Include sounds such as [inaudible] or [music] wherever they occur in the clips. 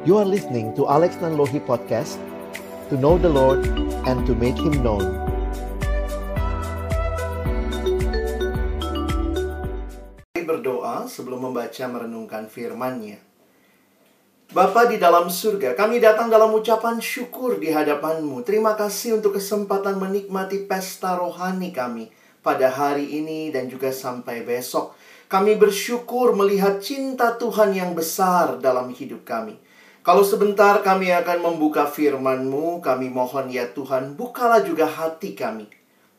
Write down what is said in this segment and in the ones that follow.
You are listening to Alex Nanlohi Podcast To know the Lord and to make Him known Mari berdoa sebelum membaca merenungkan firman-Nya. Bapa di dalam surga, kami datang dalam ucapan syukur di hadapan-Mu. Terima kasih untuk kesempatan menikmati pesta rohani kami pada hari ini dan juga sampai besok. Kami bersyukur melihat cinta Tuhan yang besar dalam hidup kami. Kalau sebentar kami akan membuka firman-Mu, kami mohon ya Tuhan, bukalah juga hati kami.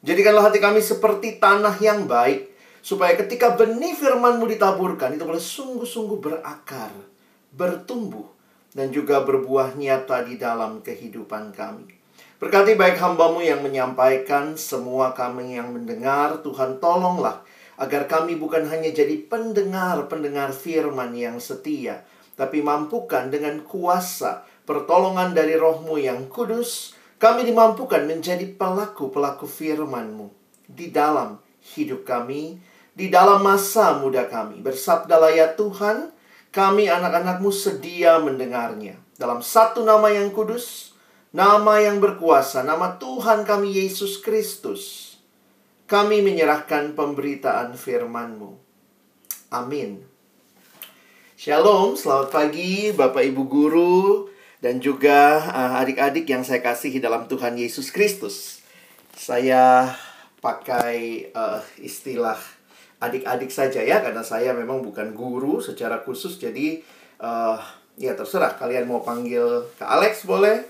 Jadikanlah hati kami seperti tanah yang baik, supaya ketika benih firman-Mu ditaburkan, itu boleh sungguh-sungguh berakar, bertumbuh, dan juga berbuah nyata di dalam kehidupan kami. Berkati baik hambamu yang menyampaikan, semua kami yang mendengar, Tuhan tolonglah, agar kami bukan hanya jadi pendengar-pendengar firman yang setia, tapi mampukan dengan kuasa pertolongan dari rohmu yang kudus, kami dimampukan menjadi pelaku-pelaku firman-Mu di dalam hidup kami, di dalam masa muda kami. Bersabdalah ya Tuhan, kami anak-anakmu sedia mendengarnya. Dalam satu nama yang kudus, nama yang berkuasa, nama Tuhan kami Yesus Kristus. Kami menyerahkan pemberitaan firman-Mu. Amin. Shalom, selamat pagi Bapak Ibu Guru dan juga uh, adik-adik yang saya kasihi dalam Tuhan Yesus Kristus. Saya pakai uh, istilah adik-adik saja ya karena saya memang bukan guru secara khusus jadi uh, ya terserah kalian mau panggil ke Alex boleh.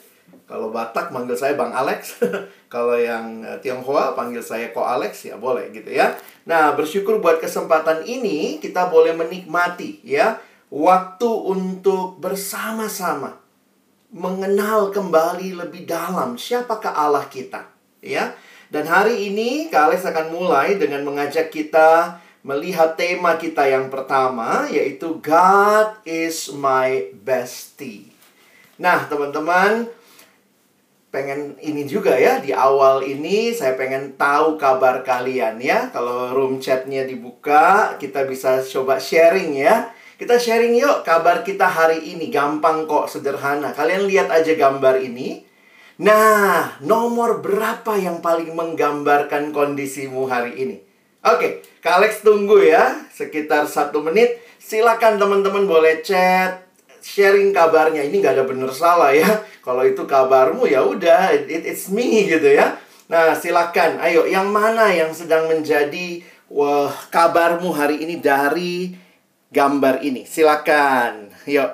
Kalau Batak manggil saya Bang Alex. [laughs] Kalau yang Tionghoa panggil saya Ko Alex ya boleh gitu ya. Nah, bersyukur buat kesempatan ini kita boleh menikmati ya waktu untuk bersama-sama mengenal kembali lebih dalam siapakah Allah kita, ya. Dan hari ini Kak Alex akan mulai dengan mengajak kita melihat tema kita yang pertama yaitu God is my bestie. Nah, teman-teman, pengen ini juga ya di awal ini saya pengen tahu kabar kalian ya. Kalau room chatnya dibuka, kita bisa coba sharing ya kita sharing yuk kabar kita hari ini. Gampang kok, sederhana. Kalian lihat aja gambar ini. Nah, nomor berapa yang paling menggambarkan kondisimu hari ini? Oke, Kak Alex tunggu ya. Sekitar satu menit. Silakan teman-teman boleh chat, sharing kabarnya. Ini nggak ada bener salah ya. Kalau itu kabarmu ya udah, it, it's me gitu ya. Nah, silakan. Ayo, yang mana yang sedang menjadi wah, kabarmu hari ini dari gambar ini. Silakan. Yuk.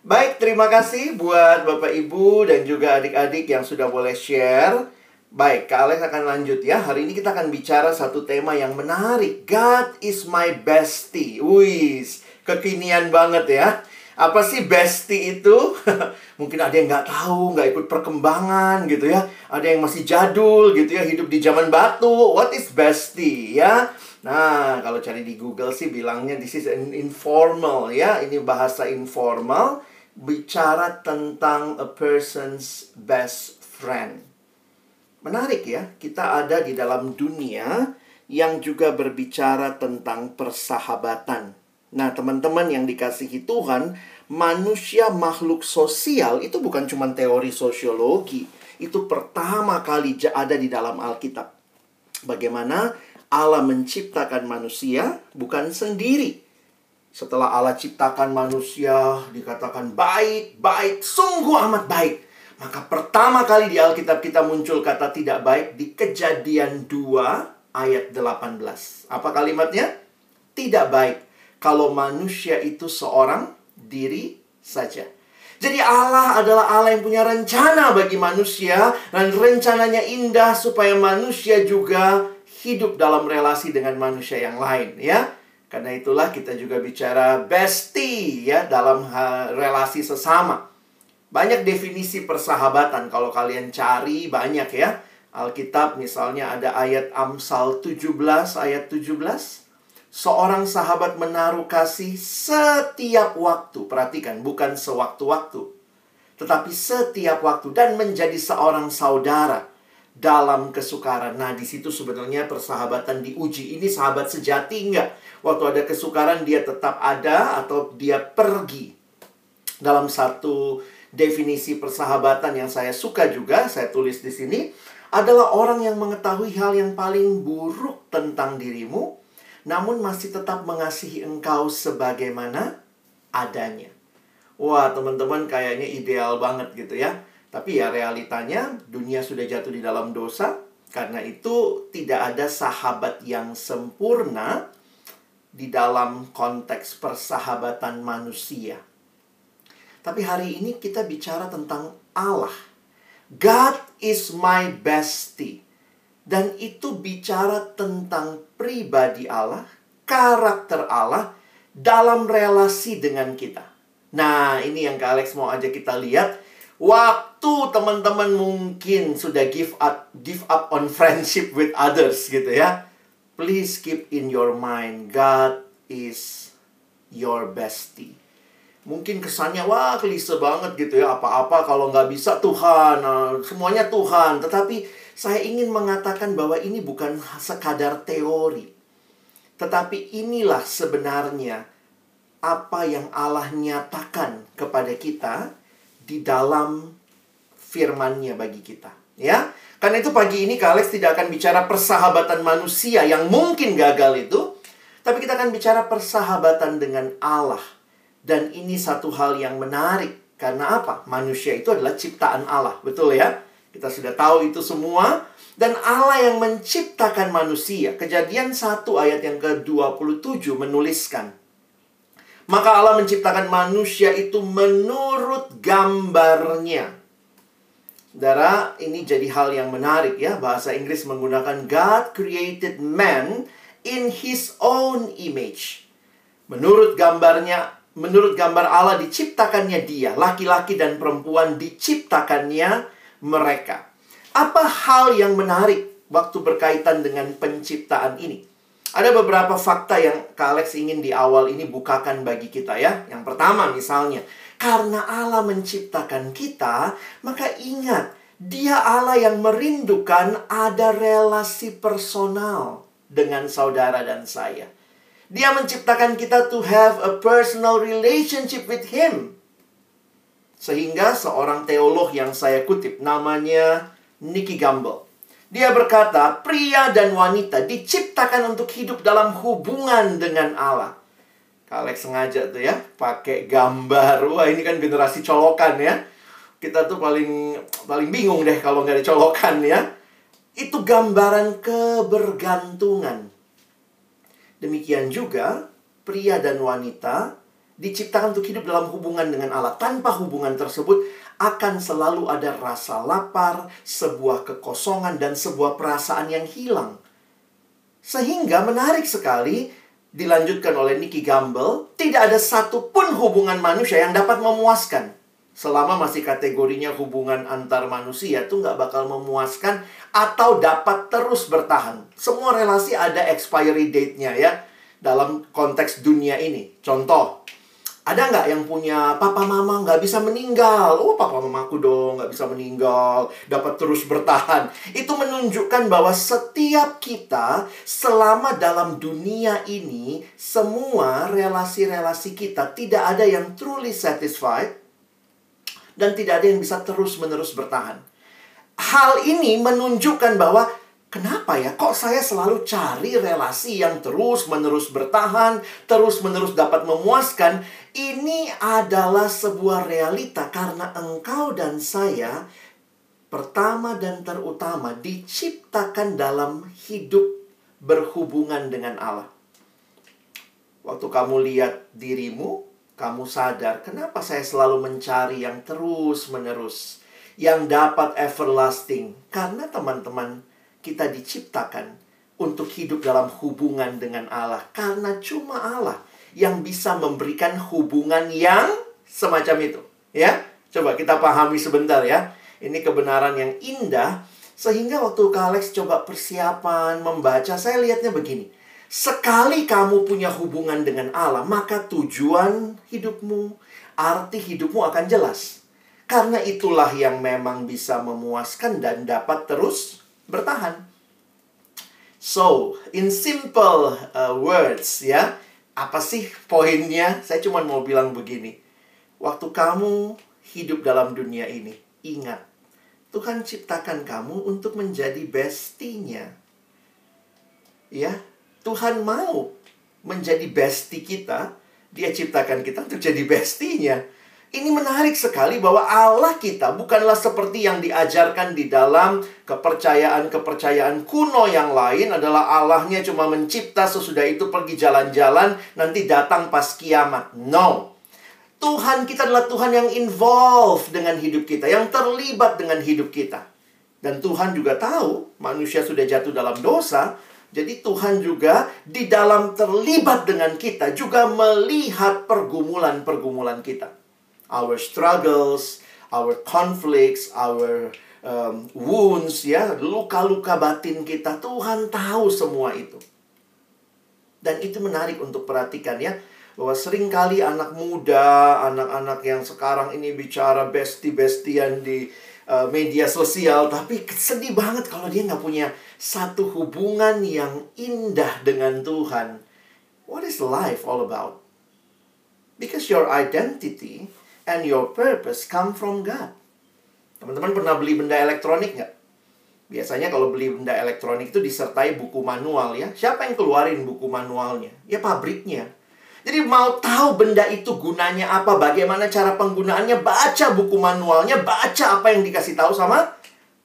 Baik, terima kasih buat Bapak Ibu dan juga adik-adik yang sudah boleh share. Baik, Kak Alex akan lanjut ya. Hari ini kita akan bicara satu tema yang menarik. God is my bestie. Wih, kekinian banget ya. Apa sih bestie itu? [laughs] Mungkin ada yang nggak tahu, nggak ikut perkembangan gitu ya. Ada yang masih jadul gitu ya, hidup di zaman batu. What is bestie ya? Nah, kalau cari di Google sih bilangnya this is an informal ya. Ini bahasa informal bicara tentang a person's best friend. Menarik ya, kita ada di dalam dunia yang juga berbicara tentang persahabatan. Nah, teman-teman yang dikasihi Tuhan, manusia makhluk sosial itu bukan cuma teori sosiologi. Itu pertama kali ada di dalam Alkitab. Bagaimana Allah menciptakan manusia bukan sendiri. Setelah Allah ciptakan manusia, dikatakan baik, baik, sungguh amat baik. Maka pertama kali di Alkitab kita muncul kata tidak baik di kejadian 2 ayat 18. Apa kalimatnya? Tidak baik kalau manusia itu seorang diri saja. Jadi Allah adalah Allah yang punya rencana bagi manusia dan rencananya indah supaya manusia juga hidup dalam relasi dengan manusia yang lain ya. Karena itulah kita juga bicara bestie ya dalam relasi sesama. Banyak definisi persahabatan kalau kalian cari banyak ya. Alkitab misalnya ada ayat Amsal 17 ayat 17. Seorang sahabat menaruh kasih setiap waktu. Perhatikan, bukan sewaktu-waktu. Tetapi setiap waktu dan menjadi seorang saudara dalam kesukaran. Nah, di situ sebenarnya persahabatan diuji. Ini sahabat sejati enggak? Waktu ada kesukaran dia tetap ada atau dia pergi. Dalam satu definisi persahabatan yang saya suka juga, saya tulis di sini, adalah orang yang mengetahui hal yang paling buruk tentang dirimu, namun masih tetap mengasihi engkau sebagaimana adanya. Wah, teman-teman kayaknya ideal banget gitu ya. Tapi ya realitanya dunia sudah jatuh di dalam dosa, karena itu tidak ada sahabat yang sempurna di dalam konteks persahabatan manusia. Tapi hari ini kita bicara tentang Allah. God is my bestie. Dan itu bicara tentang pribadi Allah, karakter Allah dalam relasi dengan kita. Nah, ini yang Kak Alex mau ajak kita lihat. Waktu teman-teman mungkin sudah give up give up on friendship with others gitu ya. Please keep in your mind God is your bestie. Mungkin kesannya wah klise banget gitu ya apa-apa kalau nggak bisa Tuhan nah, semuanya Tuhan. Tetapi saya ingin mengatakan bahwa ini bukan sekadar teori. Tetapi inilah sebenarnya apa yang Allah nyatakan kepada kita di dalam firman-Nya bagi kita. Ya, karena itu pagi ini Kak Alex tidak akan bicara persahabatan manusia yang mungkin gagal itu, tapi kita akan bicara persahabatan dengan Allah dan ini satu hal yang menarik. Karena apa? Manusia itu adalah ciptaan Allah. Betul ya? Kita sudah tahu itu semua. Dan Allah yang menciptakan manusia. Kejadian 1 ayat yang ke-27 menuliskan. Maka Allah menciptakan manusia itu menurut gambarnya. Saudara, ini jadi hal yang menarik ya. Bahasa Inggris menggunakan God created man in his own image. Menurut gambarnya menurut gambar Allah diciptakannya dia, laki-laki dan perempuan diciptakannya mereka. Apa hal yang menarik waktu berkaitan dengan penciptaan ini? Ada beberapa fakta yang Kak Alex ingin di awal ini bukakan bagi kita ya. Yang pertama misalnya, karena Allah menciptakan kita, maka ingat, dia Allah yang merindukan ada relasi personal dengan saudara dan saya. Dia menciptakan kita to have a personal relationship with Him. Sehingga seorang teolog yang saya kutip namanya Nicky Gamble. Dia berkata, pria dan wanita diciptakan untuk hidup dalam hubungan dengan Allah. Alex sengaja tuh ya, pakai gambar. Wah, ini kan generasi colokan ya. Kita tuh paling paling bingung deh kalau nggak ada colokan ya. Itu gambaran kebergantungan. Demikian juga pria dan wanita diciptakan untuk hidup dalam hubungan dengan Allah. Tanpa hubungan tersebut akan selalu ada rasa lapar, sebuah kekosongan dan sebuah perasaan yang hilang. Sehingga menarik sekali dilanjutkan oleh Nicky Gamble, tidak ada satupun hubungan manusia yang dapat memuaskan. Selama masih kategorinya hubungan antar manusia itu nggak bakal memuaskan atau dapat terus bertahan. Semua relasi ada expiry date-nya ya dalam konteks dunia ini. Contoh, ada nggak yang punya papa mama nggak bisa meninggal? Oh, papa mamaku dong nggak bisa meninggal, dapat terus bertahan. Itu menunjukkan bahwa setiap kita selama dalam dunia ini, semua relasi-relasi kita tidak ada yang truly satisfied dan tidak ada yang bisa terus-menerus bertahan. Hal ini menunjukkan bahwa kenapa ya kok saya selalu cari relasi yang terus-menerus bertahan, terus-menerus dapat memuaskan. Ini adalah sebuah realita karena engkau dan saya pertama dan terutama diciptakan dalam hidup berhubungan dengan Allah. Waktu kamu lihat dirimu, kamu sadar kenapa saya selalu mencari yang terus-menerus yang dapat everlasting. Karena teman-teman, kita diciptakan untuk hidup dalam hubungan dengan Allah. Karena cuma Allah yang bisa memberikan hubungan yang semacam itu. Ya, coba kita pahami sebentar ya. Ini kebenaran yang indah. Sehingga waktu Kak Alex coba persiapan membaca, saya lihatnya begini. Sekali kamu punya hubungan dengan Allah, maka tujuan hidupmu, arti hidupmu akan jelas. Karena itulah yang memang bisa memuaskan dan dapat terus bertahan. So, in simple uh, words ya, apa sih poinnya? Saya cuma mau bilang begini. waktu kamu hidup dalam dunia ini, ingat, Tuhan ciptakan kamu untuk menjadi bestinya. Ya, Tuhan mau menjadi bestie kita, dia ciptakan kita untuk jadi bestinya. Ini menarik sekali bahwa Allah kita bukanlah seperti yang diajarkan di dalam kepercayaan-kepercayaan kuno yang lain adalah Allahnya cuma mencipta sesudah itu pergi jalan-jalan nanti datang pas kiamat. No. Tuhan kita adalah Tuhan yang involved dengan hidup kita, yang terlibat dengan hidup kita. Dan Tuhan juga tahu manusia sudah jatuh dalam dosa, jadi Tuhan juga di dalam terlibat dengan kita juga melihat pergumulan-pergumulan kita our struggles, our conflicts, our um, wounds, ya, luka-luka batin kita. Tuhan tahu semua itu. Dan itu menarik untuk perhatikan ya, bahwa sering kali anak muda, anak-anak yang sekarang ini bicara besti-bestian di uh, media sosial, tapi sedih banget kalau dia nggak punya satu hubungan yang indah dengan Tuhan. What is life all about? Because your identity and your purpose come from God. Teman-teman pernah beli benda elektronik nggak? Biasanya kalau beli benda elektronik itu disertai buku manual ya. Siapa yang keluarin buku manualnya? Ya pabriknya. Jadi mau tahu benda itu gunanya apa, bagaimana cara penggunaannya, baca buku manualnya, baca apa yang dikasih tahu sama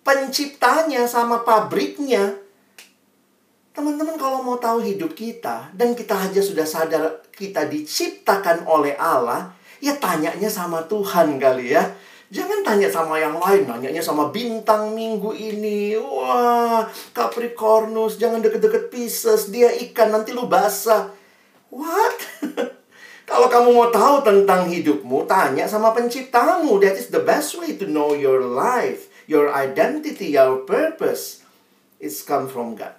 penciptanya, sama pabriknya. Teman-teman kalau mau tahu hidup kita dan kita aja sudah sadar kita diciptakan oleh Allah, ya tanyanya sama Tuhan kali ya. Jangan tanya sama yang lain, nanyanya sama bintang minggu ini. Wah, Capricornus, jangan deket-deket Pisces, dia ikan, nanti lu basah. What? [laughs] Kalau kamu mau tahu tentang hidupmu, tanya sama penciptamu. That is the best way to know your life, your identity, your purpose. It's come from God.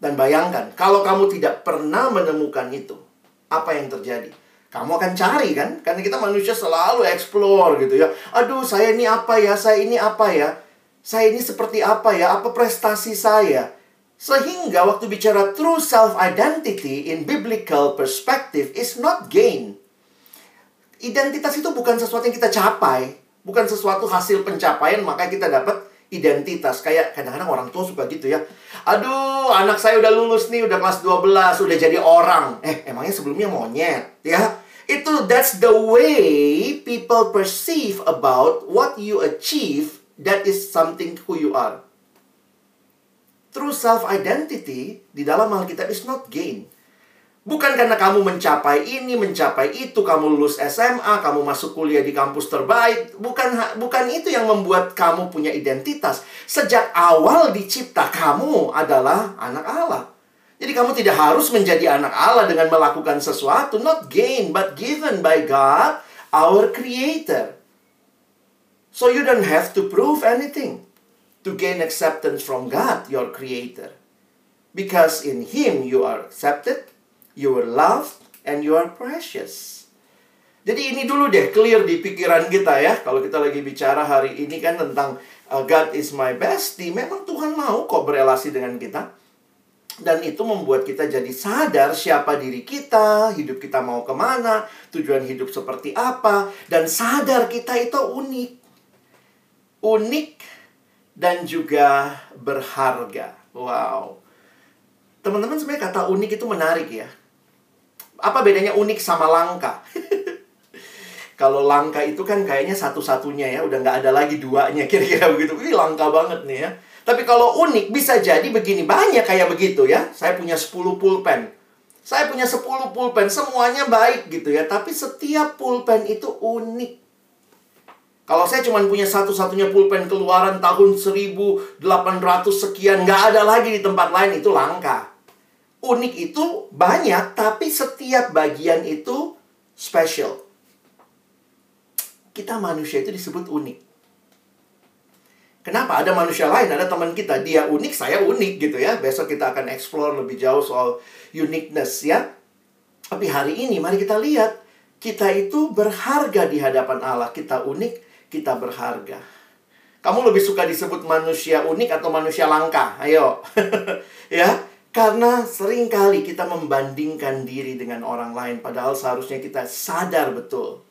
Dan bayangkan, kalau kamu tidak pernah menemukan itu, apa yang terjadi? Kamu akan cari kan? Karena kita manusia selalu explore gitu ya. Aduh saya ini apa ya? Saya ini apa ya? Saya ini seperti apa ya? Apa prestasi saya? Sehingga waktu bicara true self identity in biblical perspective is not gain. Identitas itu bukan sesuatu yang kita capai. Bukan sesuatu hasil pencapaian maka kita dapat identitas. Kayak kadang-kadang orang tua suka gitu ya. Aduh anak saya udah lulus nih udah kelas 12 udah jadi orang. Eh emangnya sebelumnya monyet ya itu that's the way people perceive about what you achieve that is something who you are true self identity di dalam Alkitab is not gain Bukan karena kamu mencapai ini, mencapai itu, kamu lulus SMA, kamu masuk kuliah di kampus terbaik. Bukan bukan itu yang membuat kamu punya identitas. Sejak awal dicipta kamu adalah anak Allah. Jadi kamu tidak harus menjadi anak Allah dengan melakukan sesuatu, not gain, but given by God, our creator. So you don't have to prove anything to gain acceptance from God, your creator. Because in him you are accepted, you are loved, and you are precious. Jadi ini dulu deh clear di pikiran kita ya. Kalau kita lagi bicara hari ini kan tentang uh, God is my bestie, memang Tuhan mau kok berelasi dengan kita. Dan itu membuat kita jadi sadar siapa diri kita, hidup kita mau ke mana, tujuan hidup seperti apa, dan sadar kita itu unik. Unik dan juga berharga. Wow. Teman-teman sebenarnya kata unik itu menarik ya. Apa bedanya unik sama langka? [laughs] Kalau langka itu kan kayaknya satu-satunya ya, udah nggak ada lagi duanya kira-kira begitu. Ini langka banget nih ya. Tapi kalau unik bisa jadi begini, banyak kayak begitu ya. Saya punya 10 pulpen. Saya punya 10 pulpen, semuanya baik gitu ya. Tapi setiap pulpen itu unik. Kalau saya cuma punya satu-satunya pulpen keluaran tahun 1800 sekian, nggak ada lagi di tempat lain, itu langka. Unik itu banyak, tapi setiap bagian itu special. Kita manusia itu disebut unik. Kenapa? Ada manusia lain, ada teman kita, dia unik, saya unik gitu ya. Besok kita akan explore lebih jauh soal uniqueness ya. Tapi hari ini mari kita lihat, kita itu berharga di hadapan Allah. Kita unik, kita berharga. Kamu lebih suka disebut manusia unik atau manusia langka? Ayo. [laughs] ya, karena sering kali kita membandingkan diri dengan orang lain padahal seharusnya kita sadar betul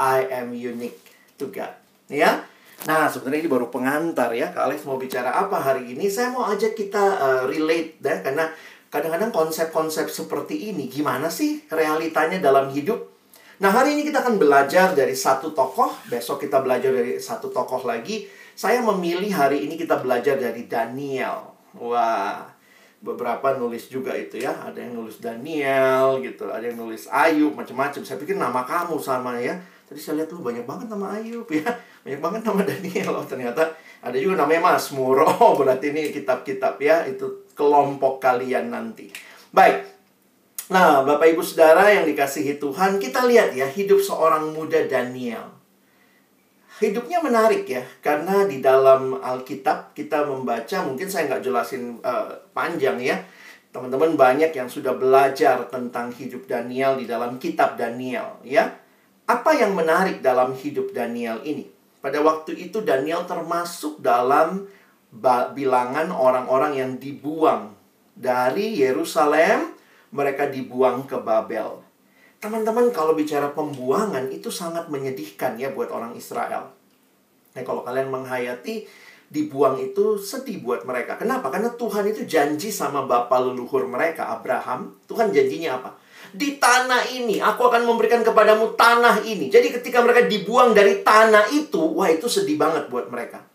I am unique to God. Ya. Nah, sebenarnya ini baru pengantar ya. Kak Alex mau bicara apa hari ini? Saya mau ajak kita uh, relate ya karena kadang-kadang konsep-konsep seperti ini gimana sih realitanya dalam hidup? Nah, hari ini kita akan belajar dari satu tokoh, besok kita belajar dari satu tokoh lagi. Saya memilih hari ini kita belajar dari Daniel. Wah, beberapa nulis juga itu ya. Ada yang nulis Daniel gitu, ada yang nulis Ayub, macam-macam. Saya pikir nama kamu sama ya. Tadi saya lihat lu banyak banget nama Ayub ya. Banyak banget nama Daniel. Oh, ternyata ada juga namanya Mazmur. Oh, berarti ini kitab-kitab ya. Itu kelompok kalian nanti. Baik, Nah, Bapak Ibu Saudara yang dikasihi Tuhan, kita lihat ya hidup seorang muda Daniel. Hidupnya menarik ya, karena di dalam Alkitab kita membaca, mungkin saya nggak jelasin uh, panjang ya. Teman-teman banyak yang sudah belajar tentang hidup Daniel di dalam kitab Daniel ya. Apa yang menarik dalam hidup Daniel ini? Pada waktu itu Daniel termasuk dalam bilangan orang-orang yang dibuang dari Yerusalem mereka dibuang ke Babel. Teman-teman, kalau bicara pembuangan itu sangat menyedihkan ya buat orang Israel. Nah, kalau kalian menghayati dibuang itu sedih buat mereka. Kenapa? Karena Tuhan itu janji sama bapak leluhur mereka, Abraham. Tuhan janjinya apa? Di tanah ini, aku akan memberikan kepadamu tanah ini. Jadi ketika mereka dibuang dari tanah itu, wah itu sedih banget buat mereka.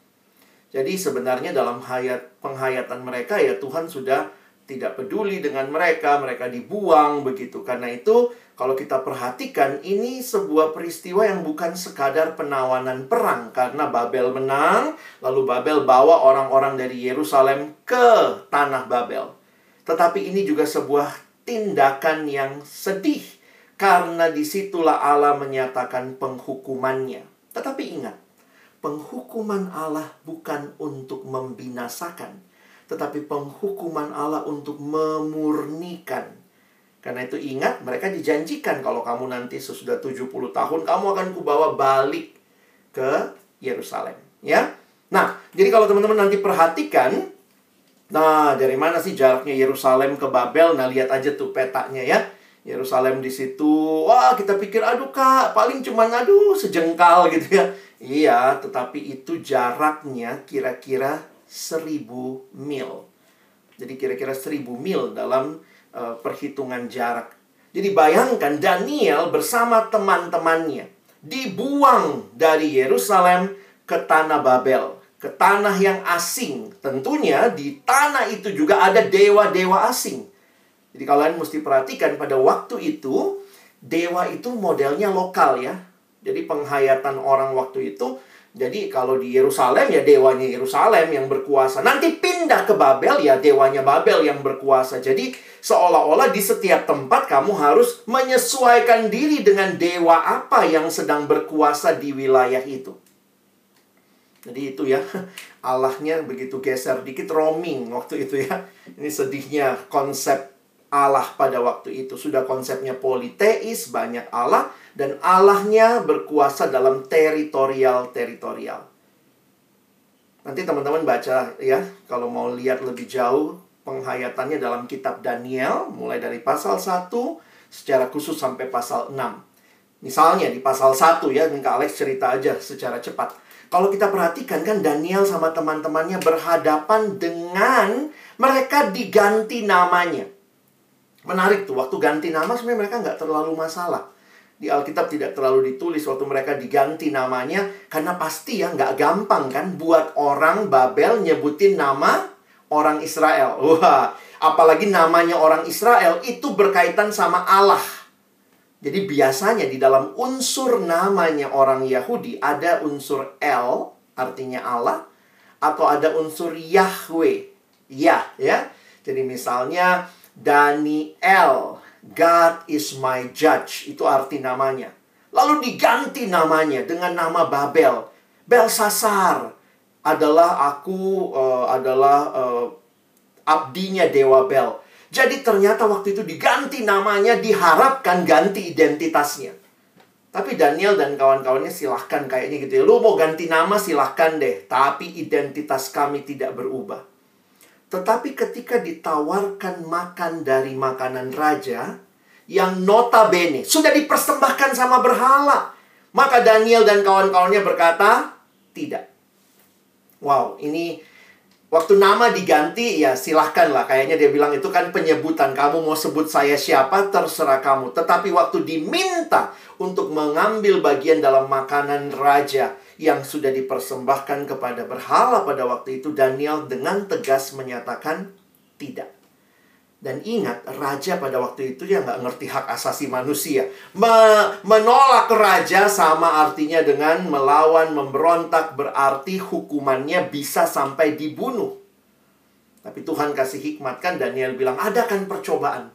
Jadi sebenarnya dalam hayat penghayatan mereka ya Tuhan sudah tidak peduli dengan mereka, mereka dibuang begitu. Karena itu, kalau kita perhatikan, ini sebuah peristiwa yang bukan sekadar penawanan perang, karena Babel menang, lalu Babel bawa orang-orang dari Yerusalem ke tanah Babel. Tetapi ini juga sebuah tindakan yang sedih, karena di situlah Allah menyatakan penghukumannya. Tetapi ingat, penghukuman Allah bukan untuk membinasakan tetapi penghukuman Allah untuk memurnikan. Karena itu ingat, mereka dijanjikan kalau kamu nanti sesudah 70 tahun, kamu akan kubawa balik ke Yerusalem. Ya, Nah, jadi kalau teman-teman nanti perhatikan, nah dari mana sih jaraknya Yerusalem ke Babel? Nah, lihat aja tuh petanya ya. Yerusalem di situ, wah kita pikir aduh kak, paling cuman aduh sejengkal gitu ya. Iya, tetapi itu jaraknya kira-kira seribu mil. Jadi kira-kira seribu mil dalam uh, perhitungan jarak. Jadi bayangkan Daniel bersama teman-temannya dibuang dari Yerusalem ke tanah Babel, ke tanah yang asing. Tentunya di tanah itu juga ada dewa-dewa asing. Jadi kalian mesti perhatikan pada waktu itu dewa itu modelnya lokal ya. Jadi penghayatan orang waktu itu jadi kalau di Yerusalem ya dewanya Yerusalem yang berkuasa. Nanti pindah ke Babel ya dewanya Babel yang berkuasa. Jadi seolah-olah di setiap tempat kamu harus menyesuaikan diri dengan dewa apa yang sedang berkuasa di wilayah itu. Jadi itu ya, [laughs] Allahnya begitu geser dikit roaming waktu itu ya. Ini sedihnya konsep Allah pada waktu itu. Sudah konsepnya politeis, banyak Allah dan Allahnya berkuasa dalam teritorial-teritorial. Nanti teman-teman baca ya, kalau mau lihat lebih jauh penghayatannya dalam kitab Daniel, mulai dari pasal 1 secara khusus sampai pasal 6. Misalnya di pasal 1 ya, Kak Alex cerita aja secara cepat. Kalau kita perhatikan kan Daniel sama teman-temannya berhadapan dengan mereka diganti namanya. Menarik tuh, waktu ganti nama sebenarnya mereka nggak terlalu masalah di Alkitab tidak terlalu ditulis waktu mereka diganti namanya karena pasti ya nggak gampang kan buat orang Babel nyebutin nama orang Israel. Wah, apalagi namanya orang Israel itu berkaitan sama Allah. Jadi biasanya di dalam unsur namanya orang Yahudi ada unsur El artinya Allah atau ada unsur Yahweh. Ya, ya. Jadi misalnya Daniel God is my judge. Itu arti namanya. Lalu diganti namanya dengan nama Babel. Belsasar adalah aku uh, adalah uh, abdinya Dewa Bel. Jadi ternyata waktu itu diganti namanya diharapkan ganti identitasnya. Tapi Daniel dan kawan-kawannya silahkan kayaknya gitu ya. Lu mau ganti nama silahkan deh. Tapi identitas kami tidak berubah. Tetapi ketika ditawarkan makan dari makanan raja yang notabene sudah dipersembahkan sama berhala. Maka Daniel dan kawan-kawannya berkata, tidak. Wow, ini waktu nama diganti ya silahkan lah. Kayaknya dia bilang itu kan penyebutan. Kamu mau sebut saya siapa terserah kamu. Tetapi waktu diminta untuk mengambil bagian dalam makanan raja yang sudah dipersembahkan kepada berhala pada waktu itu, Daniel dengan tegas menyatakan tidak. Dan ingat, raja pada waktu itu ya nggak ngerti hak asasi manusia. Me menolak raja sama artinya dengan melawan, memberontak, berarti hukumannya bisa sampai dibunuh. Tapi Tuhan kasih hikmat kan Daniel bilang, ada kan percobaan.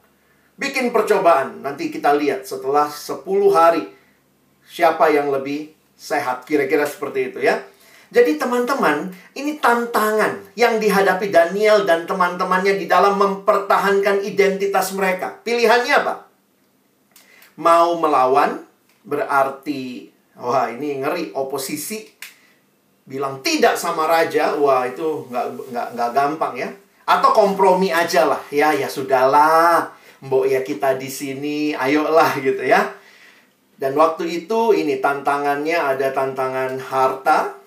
Bikin percobaan, nanti kita lihat setelah 10 hari siapa yang lebih sehat. Kira-kira seperti itu ya. Jadi teman-teman, ini tantangan yang dihadapi Daniel dan teman-temannya di dalam mempertahankan identitas mereka. Pilihannya apa? Mau melawan berarti wah ini ngeri oposisi bilang tidak sama raja, wah itu nggak nggak nggak gampang ya. Atau kompromi aja lah, ya ya sudahlah, mbok ya kita di sini, ayolah gitu ya. Dan waktu itu ini tantangannya ada tantangan harta,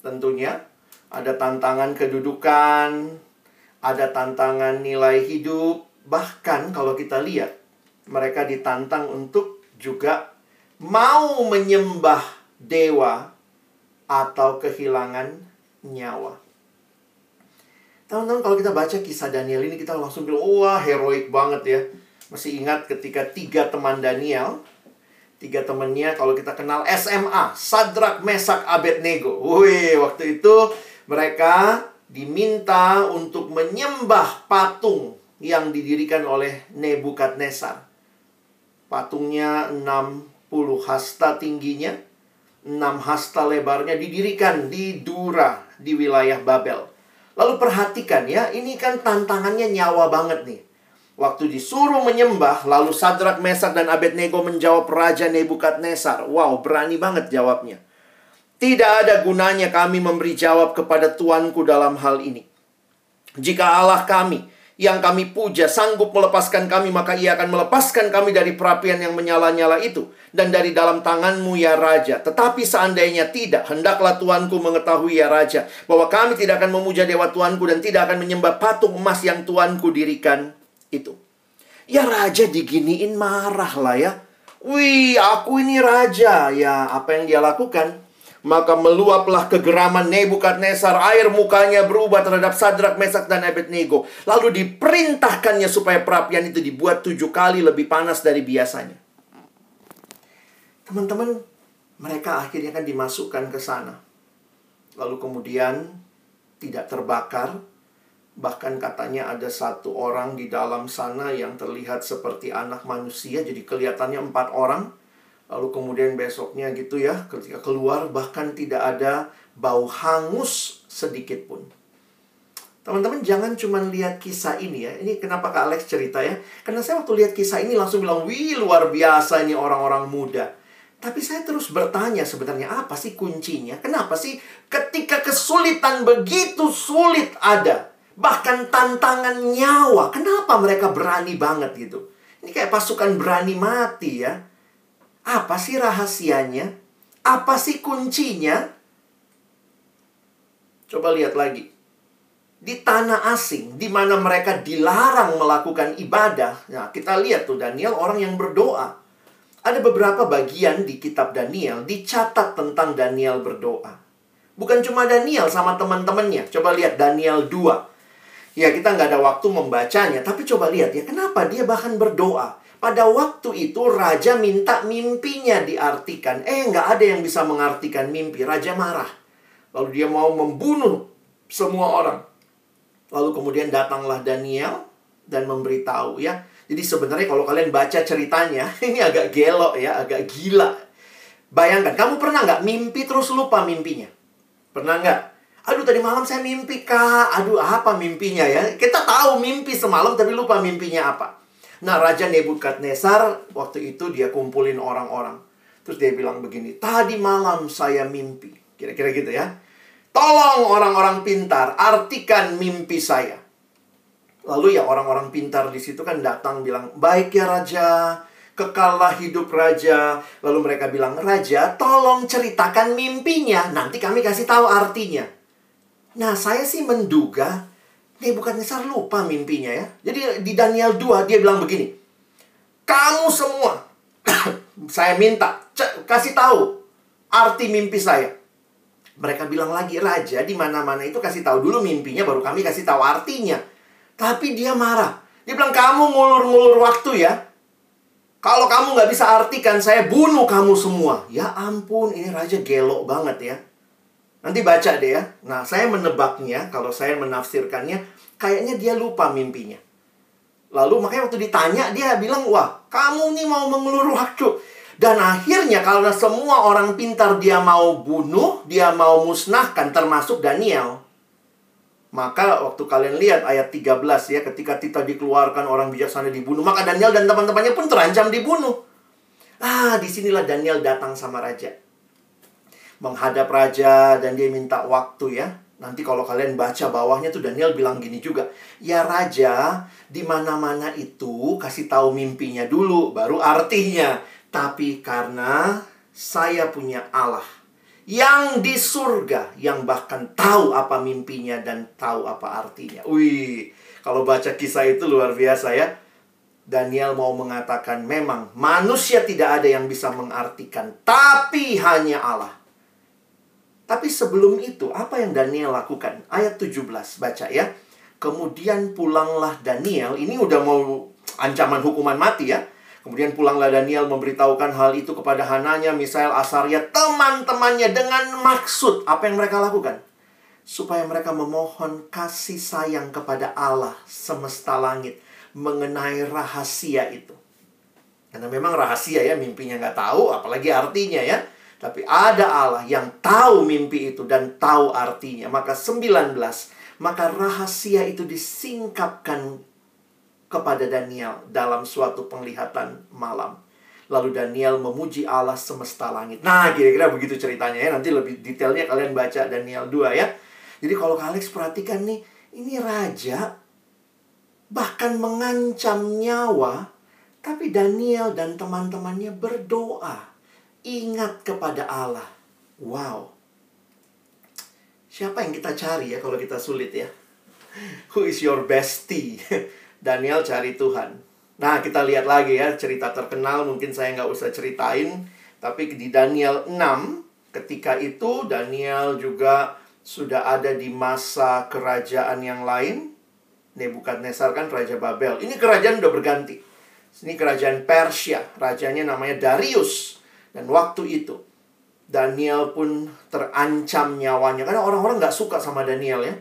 tentunya. Ada tantangan kedudukan, ada tantangan nilai hidup, bahkan kalau kita lihat mereka ditantang untuk juga mau menyembah dewa atau kehilangan nyawa. Teman-teman kalau kita baca kisah Daniel ini kita langsung bilang, wah heroik banget ya. Masih ingat ketika tiga teman Daniel tiga temannya kalau kita kenal SMA, Sadrak, Mesak, Abednego. Wih, waktu itu mereka diminta untuk menyembah patung yang didirikan oleh Nebukadnezar. Patungnya 60 hasta tingginya, 6 hasta lebarnya didirikan di Dura di wilayah Babel. Lalu perhatikan ya, ini kan tantangannya nyawa banget nih. Waktu disuruh menyembah, lalu Sadrak, Mesak, dan Abednego menjawab Raja Nebukadnezar. Wow, berani banget jawabnya. Tidak ada gunanya kami memberi jawab kepada tuanku dalam hal ini. Jika Allah kami yang kami puja sanggup melepaskan kami, maka ia akan melepaskan kami dari perapian yang menyala-nyala itu. Dan dari dalam tanganmu ya Raja. Tetapi seandainya tidak, hendaklah tuanku mengetahui ya Raja. Bahwa kami tidak akan memuja dewa tuanku dan tidak akan menyembah patung emas yang tuanku dirikan itu. Ya raja diginiin marah lah ya. Wih, aku ini raja. Ya, apa yang dia lakukan? Maka meluaplah kegeraman Nebukadnezar, air mukanya berubah terhadap Sadrak, Mesak, dan Abednego. Lalu diperintahkannya supaya perapian itu dibuat tujuh kali lebih panas dari biasanya. Teman-teman, mereka akhirnya kan dimasukkan ke sana. Lalu kemudian tidak terbakar, Bahkan katanya ada satu orang di dalam sana yang terlihat seperti anak manusia. Jadi kelihatannya empat orang. Lalu kemudian besoknya gitu ya, ketika keluar bahkan tidak ada bau hangus sedikit pun. Teman-teman jangan cuma lihat kisah ini ya. Ini kenapa Kak Alex cerita ya. Karena saya waktu lihat kisah ini langsung bilang, wih luar biasa ini orang-orang muda. Tapi saya terus bertanya sebenarnya apa sih kuncinya? Kenapa sih ketika kesulitan begitu sulit ada? Bahkan tantangan nyawa. Kenapa mereka berani banget gitu? Ini kayak pasukan berani mati ya. Apa sih rahasianya? Apa sih kuncinya? Coba lihat lagi. Di tanah asing, di mana mereka dilarang melakukan ibadah. Nah, kita lihat tuh Daniel orang yang berdoa. Ada beberapa bagian di kitab Daniel dicatat tentang Daniel berdoa. Bukan cuma Daniel sama teman-temannya. Coba lihat Daniel 2 Ya kita nggak ada waktu membacanya, tapi coba lihat ya, kenapa dia bahkan berdoa. Pada waktu itu raja minta mimpinya diartikan. Eh nggak ada yang bisa mengartikan mimpi. Raja marah. Lalu dia mau membunuh semua orang. Lalu kemudian datanglah Daniel dan memberitahu ya. Jadi sebenarnya kalau kalian baca ceritanya, [laughs] ini agak gelo ya, agak gila. Bayangkan, kamu pernah nggak mimpi terus lupa mimpinya? Pernah nggak? Aduh tadi malam saya mimpi kak. Aduh apa mimpinya ya? Kita tahu mimpi semalam tapi lupa mimpinya apa. Nah Raja Nebukadnezar waktu itu dia kumpulin orang-orang. Terus dia bilang begini, tadi malam saya mimpi. Kira-kira gitu ya. Tolong orang-orang pintar, artikan mimpi saya. Lalu ya orang-orang pintar di situ kan datang bilang, baik ya Raja, kekallah hidup raja. Lalu mereka bilang, "Raja, tolong ceritakan mimpinya, nanti kami kasih tahu artinya." Nah, saya sih menduga Nebukadnezar lupa mimpinya ya. Jadi di Daniel 2 dia bilang begini, "Kamu semua [coughs] saya minta kasih tahu arti mimpi saya." Mereka bilang lagi, "Raja, di mana-mana itu kasih tahu dulu mimpinya baru kami kasih tahu artinya." Tapi dia marah. Dia bilang, "Kamu ngulur-ngulur waktu ya. Kalau kamu nggak bisa artikan, saya bunuh kamu semua. Ya ampun, ini raja gelok banget ya. Nanti baca deh ya. Nah, saya menebaknya, kalau saya menafsirkannya, kayaknya dia lupa mimpinya. Lalu makanya waktu ditanya, dia bilang, wah, kamu nih mau mengulur waktu. Dan akhirnya kalau semua orang pintar dia mau bunuh, dia mau musnahkan, termasuk Daniel. Maka waktu kalian lihat ayat 13 ya, ketika Tita dikeluarkan orang bijaksana dibunuh, maka Daniel dan teman-temannya pun terancam dibunuh. Ah, di sinilah Daniel datang sama raja. Menghadap raja dan dia minta waktu ya. Nanti kalau kalian baca bawahnya tuh Daniel bilang gini juga. Ya raja, di mana-mana itu kasih tahu mimpinya dulu, baru artinya. Tapi karena saya punya Allah yang di surga yang bahkan tahu apa mimpinya dan tahu apa artinya. Wih, kalau baca kisah itu luar biasa ya. Daniel mau mengatakan memang manusia tidak ada yang bisa mengartikan, tapi hanya Allah. Tapi sebelum itu, apa yang Daniel lakukan? Ayat 17, baca ya. Kemudian pulanglah Daniel, ini udah mau ancaman hukuman mati ya Kemudian pulanglah Daniel memberitahukan hal itu kepada Hananya, Misael, Asaria, teman-temannya dengan maksud apa yang mereka lakukan? Supaya mereka memohon kasih sayang kepada Allah semesta langit mengenai rahasia itu. Karena memang rahasia ya, mimpinya nggak tahu, apalagi artinya ya. Tapi ada Allah yang tahu mimpi itu dan tahu artinya. Maka 19, maka rahasia itu disingkapkan kepada Daniel dalam suatu penglihatan malam. Lalu Daniel memuji Allah semesta langit. Nah, kira-kira begitu ceritanya ya. Nanti lebih detailnya kalian baca Daniel 2 ya. Jadi kalau kalian perhatikan nih, ini raja bahkan mengancam nyawa, tapi Daniel dan teman-temannya berdoa. Ingat kepada Allah. Wow. Siapa yang kita cari ya kalau kita sulit ya? [laughs] Who is your bestie? [laughs] Daniel cari Tuhan. Nah, kita lihat lagi ya cerita terkenal mungkin saya nggak usah ceritain. Tapi di Daniel 6, ketika itu Daniel juga sudah ada di masa kerajaan yang lain. Nebukadnezar kan Raja Babel. Ini kerajaan udah berganti. Ini kerajaan Persia. Rajanya namanya Darius. Dan waktu itu, Daniel pun terancam nyawanya. Karena orang-orang nggak suka sama Daniel ya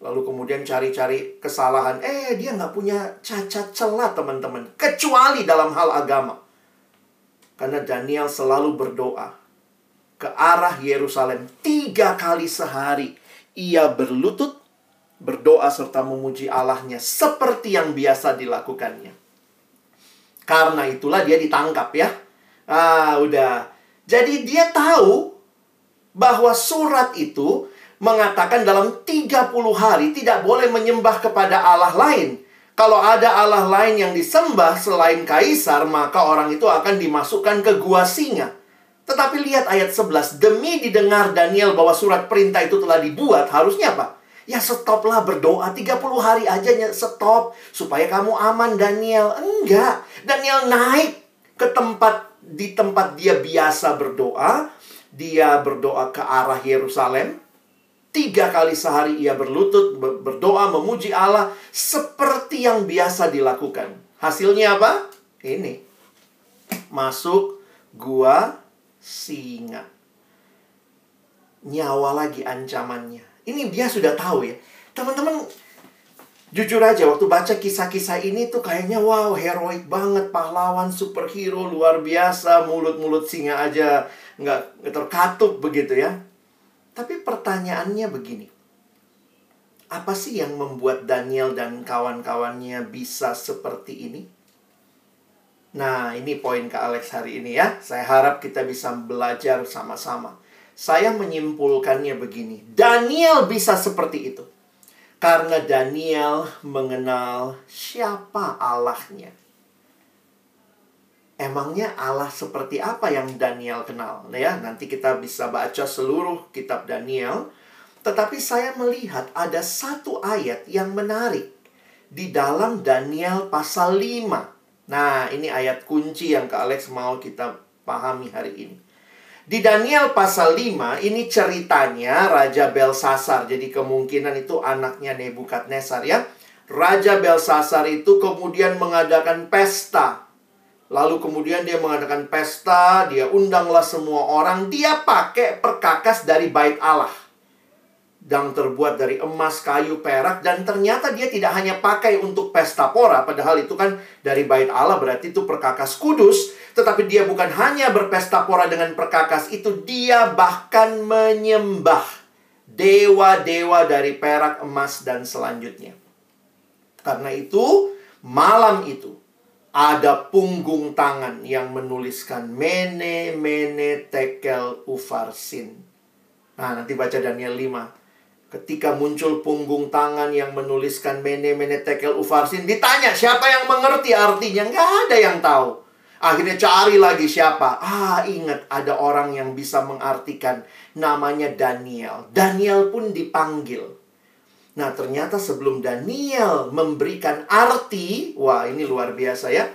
Lalu kemudian cari-cari kesalahan. Eh, dia nggak punya cacat celah, teman-teman. Kecuali dalam hal agama. Karena Daniel selalu berdoa ke arah Yerusalem tiga kali sehari. Ia berlutut, berdoa serta memuji Allahnya seperti yang biasa dilakukannya. Karena itulah dia ditangkap ya. Ah, udah. Jadi dia tahu bahwa surat itu mengatakan dalam 30 hari tidak boleh menyembah kepada Allah lain. Kalau ada Allah lain yang disembah selain kaisar, maka orang itu akan dimasukkan ke gua singa. Tetapi lihat ayat 11, demi didengar Daniel bahwa surat perintah itu telah dibuat, harusnya apa? Ya stoplah berdoa 30 hari aja stop supaya kamu aman Daniel. Enggak. Daniel naik ke tempat di tempat dia biasa berdoa, dia berdoa ke arah Yerusalem, Tiga kali sehari ia berlutut, berdoa, memuji Allah seperti yang biasa dilakukan. Hasilnya apa? Ini. Masuk gua singa. Nyawa lagi ancamannya. Ini dia sudah tahu ya. Teman-teman, jujur aja waktu baca kisah-kisah ini tuh kayaknya wow, heroik banget, pahlawan, superhero, luar biasa, mulut-mulut singa aja nggak terkatup begitu ya. Tapi pertanyaannya begini. Apa sih yang membuat Daniel dan kawan-kawannya bisa seperti ini? Nah, ini poin ke Alex hari ini ya. Saya harap kita bisa belajar sama-sama. Saya menyimpulkannya begini. Daniel bisa seperti itu. Karena Daniel mengenal siapa Allahnya. emangnya Allah seperti apa yang Daniel kenal? Nah ya, nanti kita bisa baca seluruh kitab Daniel. Tetapi saya melihat ada satu ayat yang menarik di dalam Daniel pasal 5. Nah, ini ayat kunci yang Kak Alex mau kita pahami hari ini. Di Daniel pasal 5 ini ceritanya Raja Belsasar. Jadi kemungkinan itu anaknya Nebukadnezar ya. Raja Belsasar itu kemudian mengadakan pesta Lalu kemudian dia mengadakan pesta, dia undanglah semua orang, dia pakai perkakas dari bait Allah. Dan terbuat dari emas, kayu, perak, dan ternyata dia tidak hanya pakai untuk pesta pora, padahal itu kan dari bait Allah berarti itu perkakas kudus, tetapi dia bukan hanya berpesta pora dengan perkakas itu, dia bahkan menyembah dewa-dewa dari perak, emas, dan selanjutnya. Karena itu, malam itu, ada punggung tangan yang menuliskan mene mene tekel ufarsin. Nah, nanti baca Daniel 5. Ketika muncul punggung tangan yang menuliskan mene mene tekel ufarsin, ditanya siapa yang mengerti artinya? Nggak ada yang tahu. Akhirnya cari lagi siapa. Ah, ingat ada orang yang bisa mengartikan namanya Daniel. Daniel pun dipanggil. Nah, ternyata sebelum Daniel memberikan arti, wah ini luar biasa ya.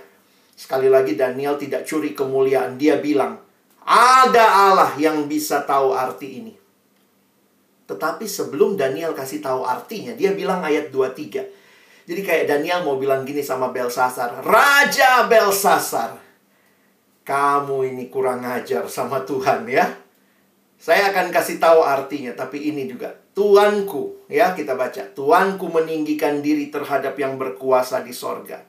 Sekali lagi Daniel tidak curi kemuliaan. Dia bilang, ada Allah yang bisa tahu arti ini. Tetapi sebelum Daniel kasih tahu artinya, dia bilang ayat 23. Jadi kayak Daniel mau bilang gini sama Belsasar, Raja Belsasar, kamu ini kurang ajar sama Tuhan ya. Saya akan kasih tahu artinya, tapi ini juga Tuanku, ya kita baca. Tuanku meninggikan diri terhadap yang berkuasa di sorga.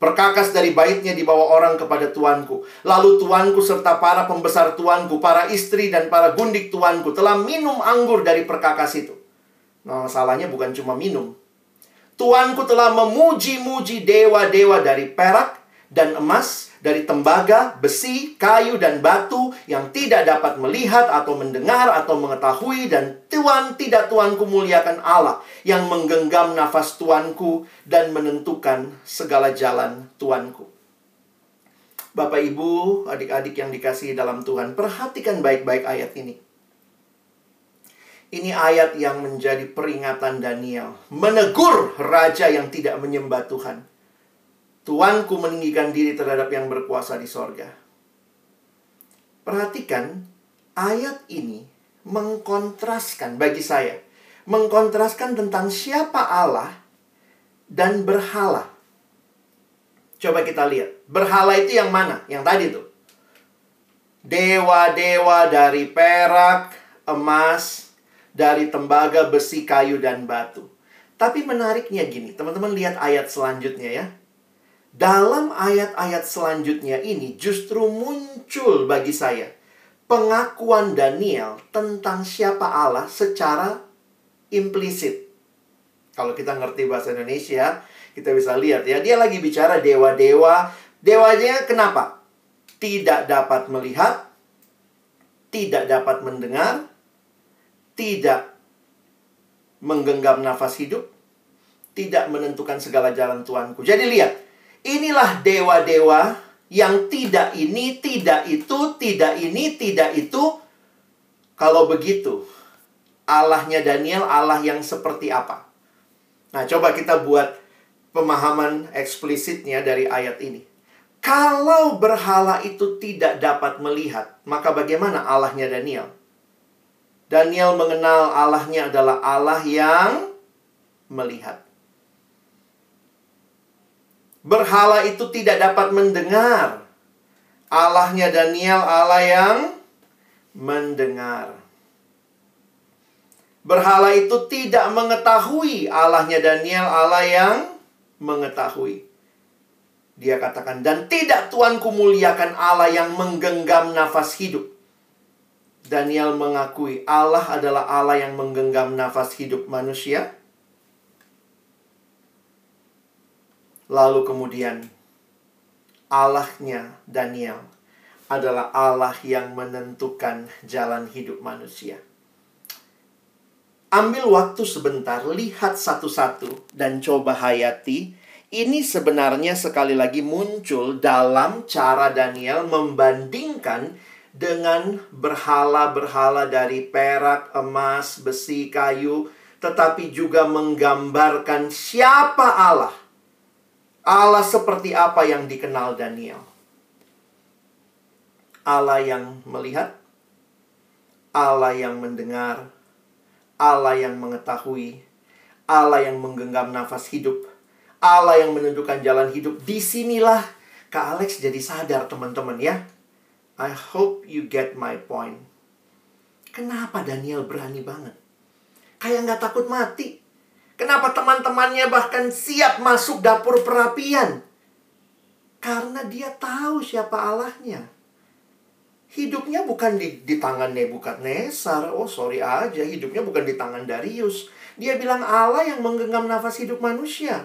Perkakas dari baitnya dibawa orang kepada tuanku. Lalu tuanku serta para pembesar tuanku, para istri dan para gundik tuanku telah minum anggur dari perkakas itu. Nah, masalahnya bukan cuma minum. Tuanku telah memuji-muji dewa-dewa dari perak dan emas dari tembaga, besi, kayu, dan batu yang tidak dapat melihat atau mendengar atau mengetahui dan Tuhan tidak Tuanku muliakan Allah yang menggenggam nafas Tuanku dan menentukan segala jalan Tuanku. Bapak, Ibu, adik-adik yang dikasihi dalam Tuhan, perhatikan baik-baik ayat ini. Ini ayat yang menjadi peringatan Daniel. Menegur raja yang tidak menyembah Tuhan. Tuanku meninggikan diri terhadap yang berkuasa di sorga. Perhatikan, ayat ini mengkontraskan bagi saya. Mengkontraskan tentang siapa Allah dan berhala. Coba kita lihat. Berhala itu yang mana? Yang tadi tuh. Dewa-dewa dari perak, emas, dari tembaga, besi, kayu, dan batu. Tapi menariknya gini, teman-teman lihat ayat selanjutnya ya. Dalam ayat-ayat selanjutnya ini justru muncul bagi saya pengakuan Daniel tentang siapa Allah secara implisit. Kalau kita ngerti bahasa Indonesia, kita bisa lihat ya, dia lagi bicara dewa-dewa. Dewanya kenapa? Tidak dapat melihat, tidak dapat mendengar, tidak menggenggam nafas hidup, tidak menentukan segala jalan Tuanku. Jadi lihat, Inilah dewa-dewa yang tidak ini, tidak itu, tidak ini, tidak itu. Kalau begitu, Allahnya Daniel Allah yang seperti apa? Nah, coba kita buat pemahaman eksplisitnya dari ayat ini. Kalau berhala itu tidak dapat melihat, maka bagaimana Allahnya Daniel? Daniel mengenal Allahnya adalah Allah yang melihat. Berhala itu tidak dapat mendengar. Allahnya Daniel Allah yang mendengar. Berhala itu tidak mengetahui Allahnya Daniel Allah yang mengetahui. Dia katakan, dan tidak Tuanku muliakan Allah yang menggenggam nafas hidup. Daniel mengakui Allah adalah Allah yang menggenggam nafas hidup manusia Lalu kemudian Allahnya Daniel adalah Allah yang menentukan jalan hidup manusia. Ambil waktu sebentar, lihat satu-satu dan coba hayati Ini sebenarnya sekali lagi muncul dalam cara Daniel membandingkan dengan berhala-berhala dari perak, emas, besi, kayu, tetapi juga menggambarkan siapa Allah. Allah seperti apa yang dikenal Daniel. Allah yang melihat, Allah yang mendengar, Allah yang mengetahui, Allah yang menggenggam nafas hidup, Allah yang menentukan jalan hidup. Di sinilah Kak Alex jadi sadar teman-teman ya. I hope you get my point. Kenapa Daniel berani banget? Kayak nggak takut mati. Kenapa teman-temannya bahkan siap masuk dapur perapian? Karena dia tahu siapa Allahnya. Hidupnya bukan di, di tangan Nebukadnezar. Oh, sorry aja. Hidupnya bukan di tangan Darius. Dia bilang Allah yang menggenggam nafas hidup manusia.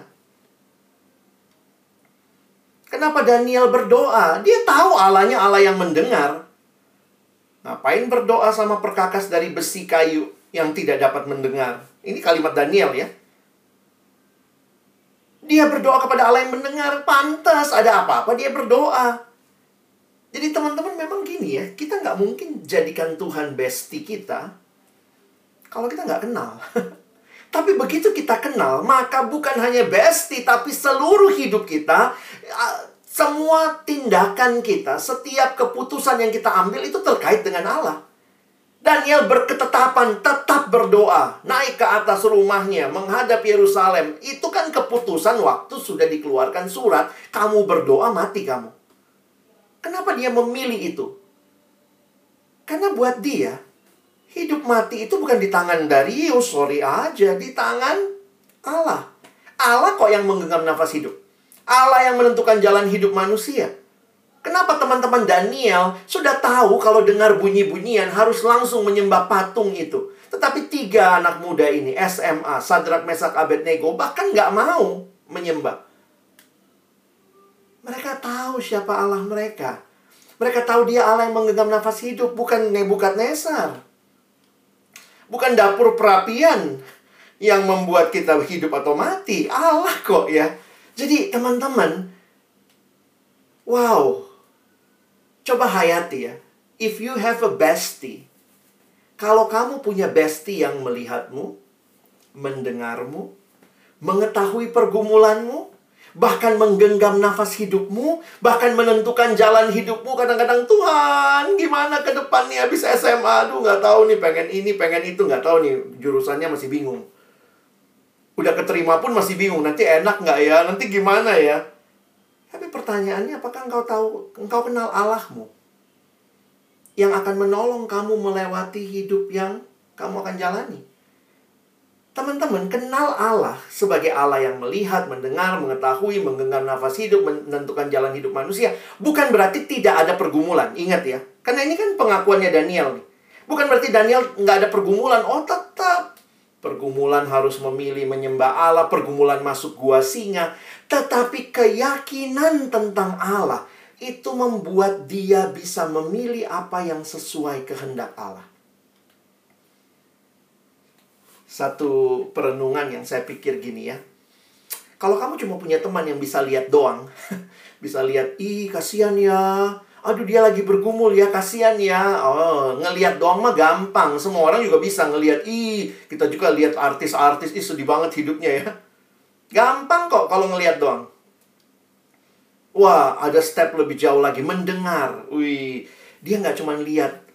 Kenapa Daniel berdoa? Dia tahu Allahnya Allah yang mendengar. Ngapain berdoa sama perkakas dari besi kayu yang tidak dapat mendengar? Ini kalimat Daniel ya. Dia berdoa kepada Allah yang mendengar. Pantas ada apa-apa dia berdoa. Jadi teman-teman memang gini ya. Kita nggak mungkin jadikan Tuhan bestie kita. Kalau kita nggak kenal. [laughs] Tapi begitu kita kenal, maka bukan hanya bestie, tapi seluruh hidup kita, semua tindakan kita, setiap keputusan yang kita ambil itu terkait dengan Allah. Daniel berketetapan tetap berdoa, naik ke atas rumahnya, menghadap Yerusalem. Itu kan keputusan waktu sudah dikeluarkan surat, kamu berdoa mati kamu. Kenapa dia memilih itu? Karena buat dia, Hidup mati itu bukan di tangan Darius, sorry aja, di tangan Allah. Allah kok yang menggenggam nafas hidup. Allah yang menentukan jalan hidup manusia. Kenapa teman-teman Daniel sudah tahu kalau dengar bunyi-bunyian harus langsung menyembah patung itu. Tetapi tiga anak muda ini, SMA, Sadrak, Mesak, Abednego, bahkan nggak mau menyembah. Mereka tahu siapa Allah mereka. Mereka tahu dia Allah yang menggenggam nafas hidup, bukan Nebukadnezar. Bukan dapur perapian yang membuat kita hidup atau mati. Allah kok ya. Jadi teman-teman, wow. Coba hayati ya. If you have a bestie, kalau kamu punya bestie yang melihatmu, mendengarmu, mengetahui pergumulanmu, bahkan menggenggam nafas hidupmu, bahkan menentukan jalan hidupmu. Kadang-kadang Tuhan, gimana ke depannya habis SMA? Aduh, nggak tahu nih, pengen ini, pengen itu, nggak tahu nih, jurusannya masih bingung. Udah keterima pun masih bingung, nanti enak nggak ya? Nanti gimana ya? Tapi pertanyaannya, apakah engkau tahu, engkau kenal Allahmu? Yang akan menolong kamu melewati hidup yang kamu akan jalani. Teman-teman, kenal Allah sebagai Allah yang melihat, mendengar, mengetahui, menggenggam nafas hidup, menentukan jalan hidup manusia. Bukan berarti tidak ada pergumulan. Ingat ya. Karena ini kan pengakuannya Daniel nih. Bukan berarti Daniel nggak ada pergumulan. Oh, tetap. Pergumulan harus memilih menyembah Allah. Pergumulan masuk gua singa. Tetapi keyakinan tentang Allah itu membuat dia bisa memilih apa yang sesuai kehendak Allah satu perenungan yang saya pikir gini ya. Kalau kamu cuma punya teman yang bisa lihat doang, [laughs] bisa lihat, ih kasihan ya, aduh dia lagi bergumul ya, kasihan ya. Oh, ngelihat doang mah gampang. Semua orang juga bisa ngelihat, ih kita juga lihat artis-artis, ih sedih banget hidupnya ya. Gampang kok kalau ngelihat doang. Wah, ada step lebih jauh lagi, mendengar. Wih, dia nggak cuma lihat,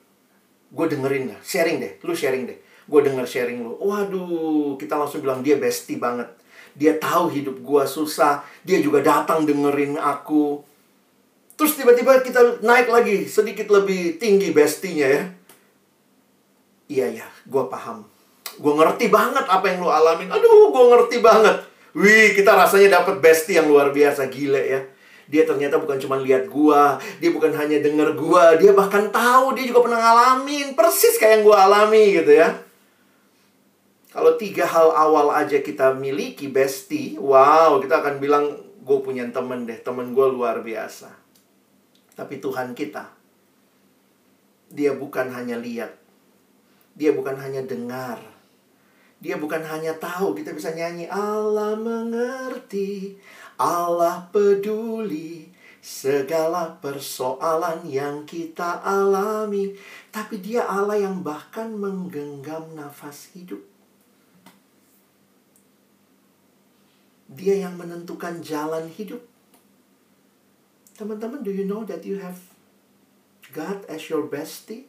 gue dengerin lah, sharing deh, lu sharing deh. Gue denger sharing lu. Waduh kita langsung bilang dia bestie banget. Dia tahu hidup gue susah. Dia juga datang dengerin aku terus tiba-tiba kita naik lagi sedikit lebih tinggi bestinya ya. Iya ya gue paham. Gue ngerti banget apa yang lu alamin. Aduh gue ngerti banget. Wih kita rasanya dapat bestie yang luar biasa gile ya. Dia ternyata bukan cuma lihat gua, dia bukan hanya denger gua, dia bahkan tahu dia juga pernah ngalamin. Persis kayak yang gua alami gitu ya. Kalau tiga hal awal aja kita miliki bestie, wow, kita akan bilang gue punya temen deh, temen gue luar biasa. Tapi Tuhan kita, dia bukan hanya lihat, dia bukan hanya dengar, dia bukan hanya tahu, kita bisa nyanyi Allah mengerti, Allah peduli segala persoalan yang kita alami, tapi Dia Allah yang bahkan menggenggam nafas hidup. Dia yang menentukan jalan hidup. Teman-teman, do you know that you have God as your bestie?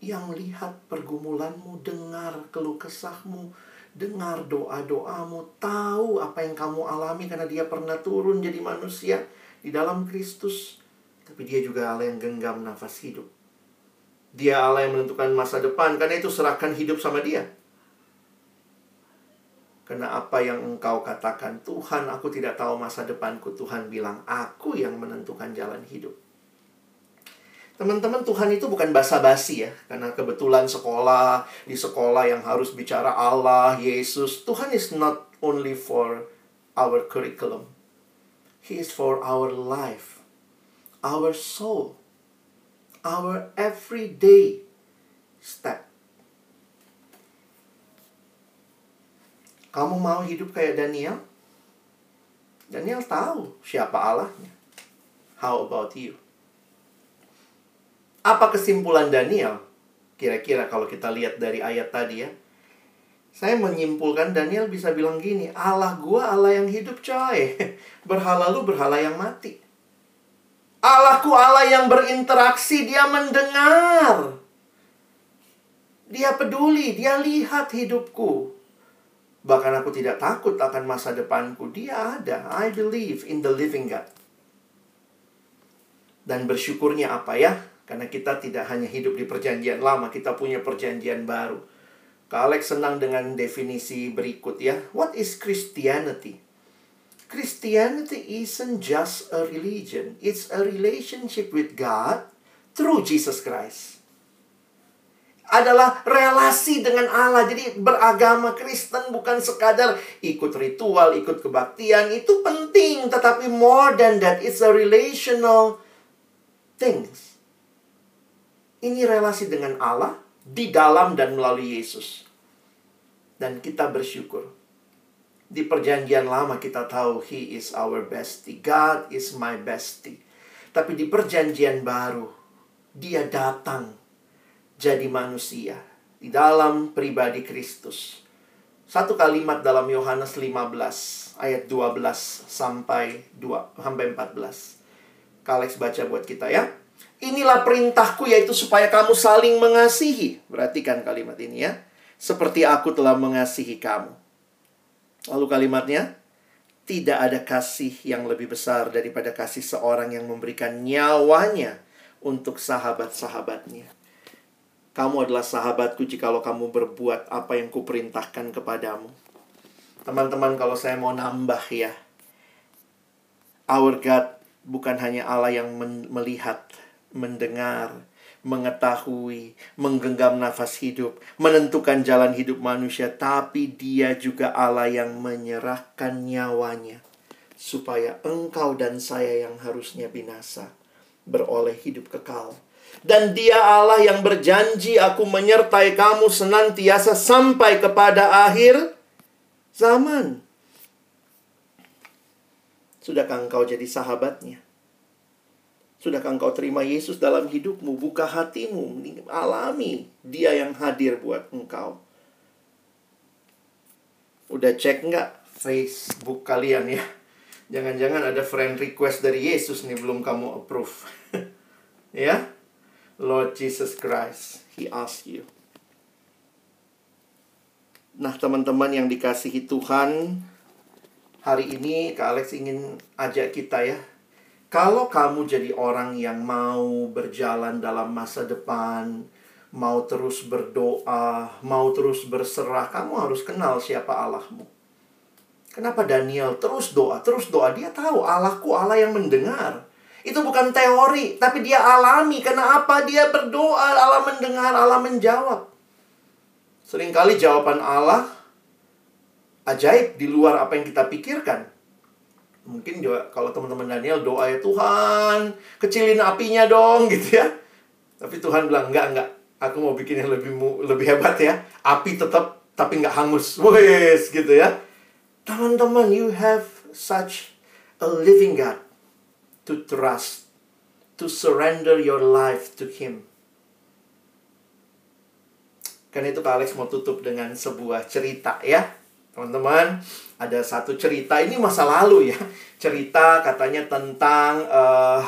Yang lihat pergumulanmu, dengar keluh kesahmu, dengar doa-doamu, tahu apa yang kamu alami karena dia pernah turun jadi manusia di dalam Kristus. Tapi dia juga Allah yang genggam nafas hidup. Dia Allah yang menentukan masa depan, karena itu serahkan hidup sama dia. Karena apa yang engkau katakan, Tuhan aku tidak tahu masa depanku. Tuhan bilang, aku yang menentukan jalan hidup. Teman-teman, Tuhan itu bukan basa-basi ya. Karena kebetulan sekolah, di sekolah yang harus bicara Allah, Yesus. Tuhan is not only for our curriculum. He is for our life, our soul, our everyday step. Kamu mau hidup kayak Daniel? Daniel tahu siapa Allahnya. How about you? Apa kesimpulan Daniel? Kira-kira kalau kita lihat dari ayat tadi ya. Saya menyimpulkan Daniel bisa bilang gini, Allah gua Allah yang hidup coy. [laughs] Berhala lu berhala yang mati. Allahku Allah yang berinteraksi, dia mendengar. Dia peduli, dia lihat hidupku. Bahkan aku tidak takut akan masa depanku. Dia ada. I believe in the living God. Dan bersyukurnya apa ya? Karena kita tidak hanya hidup di perjanjian lama, kita punya perjanjian baru. Kak Alex senang dengan definisi berikut ya. What is Christianity? Christianity isn't just a religion. It's a relationship with God through Jesus Christ. Adalah relasi dengan Allah. Jadi beragama Kristen bukan sekadar ikut ritual, ikut kebaktian. Itu penting. Tetapi more than that, it's a relational things. Ini relasi dengan Allah di dalam dan melalui Yesus. Dan kita bersyukur. Di perjanjian lama kita tahu He is our bestie. God is my bestie. Tapi di perjanjian baru, dia datang jadi manusia di dalam pribadi Kristus. Satu kalimat dalam Yohanes 15 ayat 12 sampai 2 sampai 14. Kalex baca buat kita ya. Inilah perintahku yaitu supaya kamu saling mengasihi. Perhatikan kalimat ini ya. Seperti aku telah mengasihi kamu. Lalu kalimatnya, tidak ada kasih yang lebih besar daripada kasih seorang yang memberikan nyawanya untuk sahabat-sahabatnya. Kamu adalah sahabatku jikalau kamu berbuat apa yang kuperintahkan kepadamu. Teman-teman, kalau saya mau nambah ya. Our God bukan hanya Allah yang melihat, mendengar, mengetahui, menggenggam nafas hidup, menentukan jalan hidup manusia, tapi Dia juga Allah yang menyerahkan nyawanya supaya engkau dan saya yang harusnya binasa beroleh hidup kekal. Dan dia Allah yang berjanji aku menyertai kamu senantiasa sampai kepada akhir zaman. Sudahkah engkau jadi sahabatnya? Sudahkah engkau terima Yesus dalam hidupmu? Buka hatimu, alami dia yang hadir buat engkau. Udah cek nggak Facebook kalian ya? Jangan-jangan ada friend request dari Yesus nih belum kamu approve. [laughs] ya? Lord Jesus Christ, He asked you. Nah, teman-teman yang dikasihi Tuhan, hari ini Kak Alex ingin ajak kita ya. Kalau kamu jadi orang yang mau berjalan dalam masa depan, mau terus berdoa, mau terus berserah, kamu harus kenal siapa Allahmu. Kenapa Daniel terus doa, terus doa? Dia tahu Allahku Allah yang mendengar. Itu bukan teori, tapi dia alami. Karena apa? Dia berdoa, Allah mendengar, Allah menjawab. Seringkali jawaban Allah ajaib di luar apa yang kita pikirkan. Mungkin juga kalau teman-teman Daniel doa ya Tuhan, kecilin apinya dong [laughs] gitu ya. Tapi Tuhan bilang enggak enggak, aku mau bikin yang lebih lebih hebat ya. Api tetap tapi enggak hangus. Wes gitu ya. Teman-teman, you have such a living God to trust, to surrender your life to Him. Karena itu Kak Alex mau tutup dengan sebuah cerita ya. Teman-teman, ada satu cerita ini masa lalu ya. Cerita katanya tentang uh,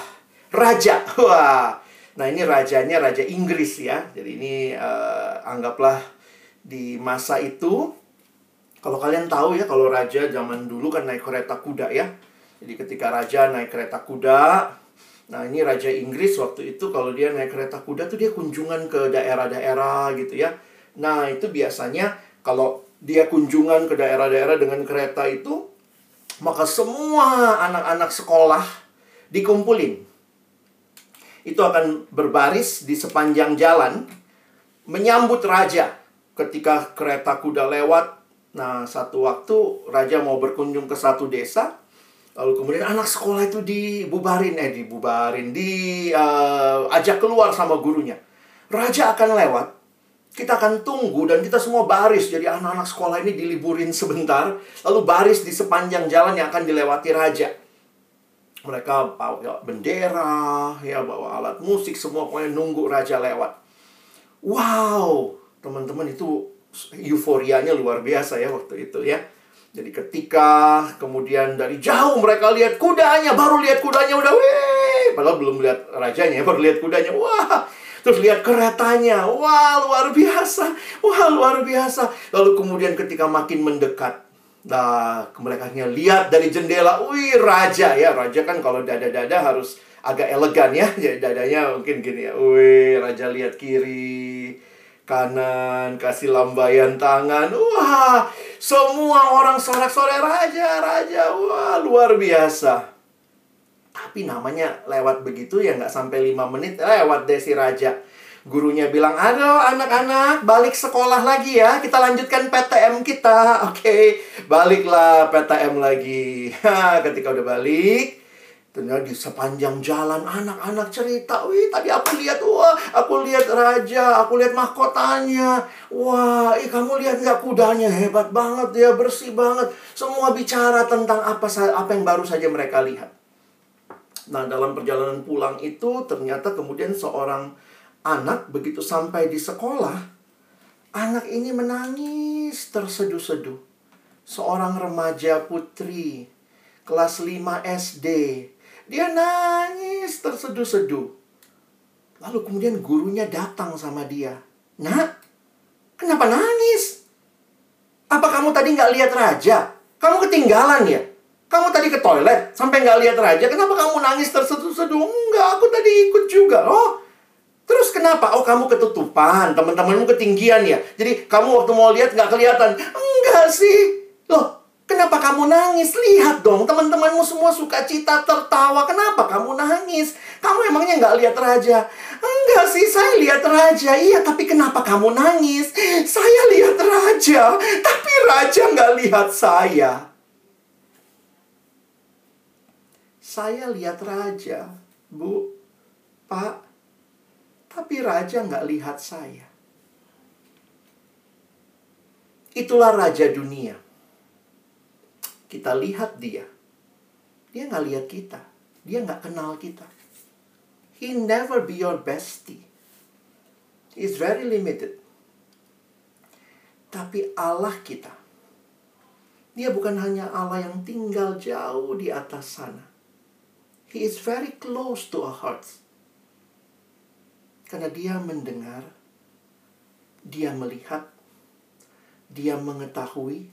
raja. [laughs] Wah. Nah, ini rajanya raja Inggris ya. Jadi ini uh, anggaplah di masa itu kalau kalian tahu ya kalau raja zaman dulu kan naik kereta kuda ya. Jadi ketika raja naik kereta kuda, nah ini raja Inggris waktu itu kalau dia naik kereta kuda tuh dia kunjungan ke daerah-daerah gitu ya. Nah, itu biasanya kalau dia kunjungan ke daerah-daerah dengan kereta itu, maka semua anak-anak sekolah dikumpulin. Itu akan berbaris di sepanjang jalan menyambut raja ketika kereta kuda lewat. Nah, satu waktu raja mau berkunjung ke satu desa, lalu kemudian anak sekolah itu dibubarin, eh dibubarin, diajak uh, keluar sama gurunya. Raja akan lewat, kita akan tunggu dan kita semua baris. Jadi anak-anak sekolah ini diliburin sebentar. Lalu baris di sepanjang jalan yang akan dilewati raja. Mereka bawa bendera, ya bawa alat musik, semua pokoknya nunggu raja lewat. Wow, teman-teman itu euforianya luar biasa ya waktu itu ya. Jadi ketika kemudian dari jauh mereka lihat kudanya, baru lihat kudanya udah weh, padahal belum lihat rajanya, baru lihat kudanya. Wah, Terus lihat keretanya. Wah, luar biasa. Wah, luar biasa. Lalu kemudian ketika makin mendekat, nah, mereka lihat dari jendela, wih, raja ya. Raja kan kalau dada-dada harus agak elegan ya. [laughs] Jadi dadanya mungkin gini ya. Wih, raja lihat kiri, kanan, kasih lambaian tangan. Wah, semua orang sorak-sorai raja, raja. Wah, luar biasa. Tapi namanya lewat begitu ya nggak sampai 5 menit lewat desi raja. Gurunya bilang, aduh anak-anak balik sekolah lagi ya. Kita lanjutkan PTM kita. [laughs] Oke, okay. baliklah PTM lagi. [laughs] ketika udah balik, ternyata di sepanjang jalan anak-anak cerita. Wih, tadi aku lihat, wah, aku lihat raja, aku lihat mahkotanya. Wah, ih kamu lihat nggak kudanya hebat banget ya, bersih banget. Semua bicara tentang apa apa yang baru saja mereka lihat. Nah, dalam perjalanan pulang itu ternyata kemudian seorang anak begitu sampai di sekolah, anak ini menangis terseduh-seduh. Seorang remaja putri kelas 5 SD. Dia nangis terseduh-seduh. Lalu kemudian gurunya datang sama dia. Nak, kenapa nangis? Apa kamu tadi nggak lihat raja? Kamu ketinggalan ya? Kamu tadi ke toilet sampai nggak lihat raja. Kenapa kamu nangis terseduh-seduh? Enggak, aku tadi ikut juga. Oh, terus kenapa? Oh, kamu ketutupan. Teman-temanmu ketinggian ya. Jadi kamu waktu mau lihat nggak kelihatan. Enggak sih. Loh, kenapa kamu nangis? Lihat dong, teman-temanmu semua suka cita tertawa. Kenapa kamu nangis? Kamu emangnya nggak lihat raja? Enggak sih, saya lihat raja. Iya, tapi kenapa kamu nangis? Saya lihat raja, tapi raja nggak lihat saya. Saya lihat raja, Bu, Pak, tapi raja nggak lihat saya. Itulah raja dunia. Kita lihat dia. Dia nggak lihat kita. Dia nggak kenal kita. He never be your bestie. He's very limited. Tapi Allah kita. Dia bukan hanya Allah yang tinggal jauh di atas sana. He is very close to our hearts. Karena dia mendengar, dia melihat, dia mengetahui,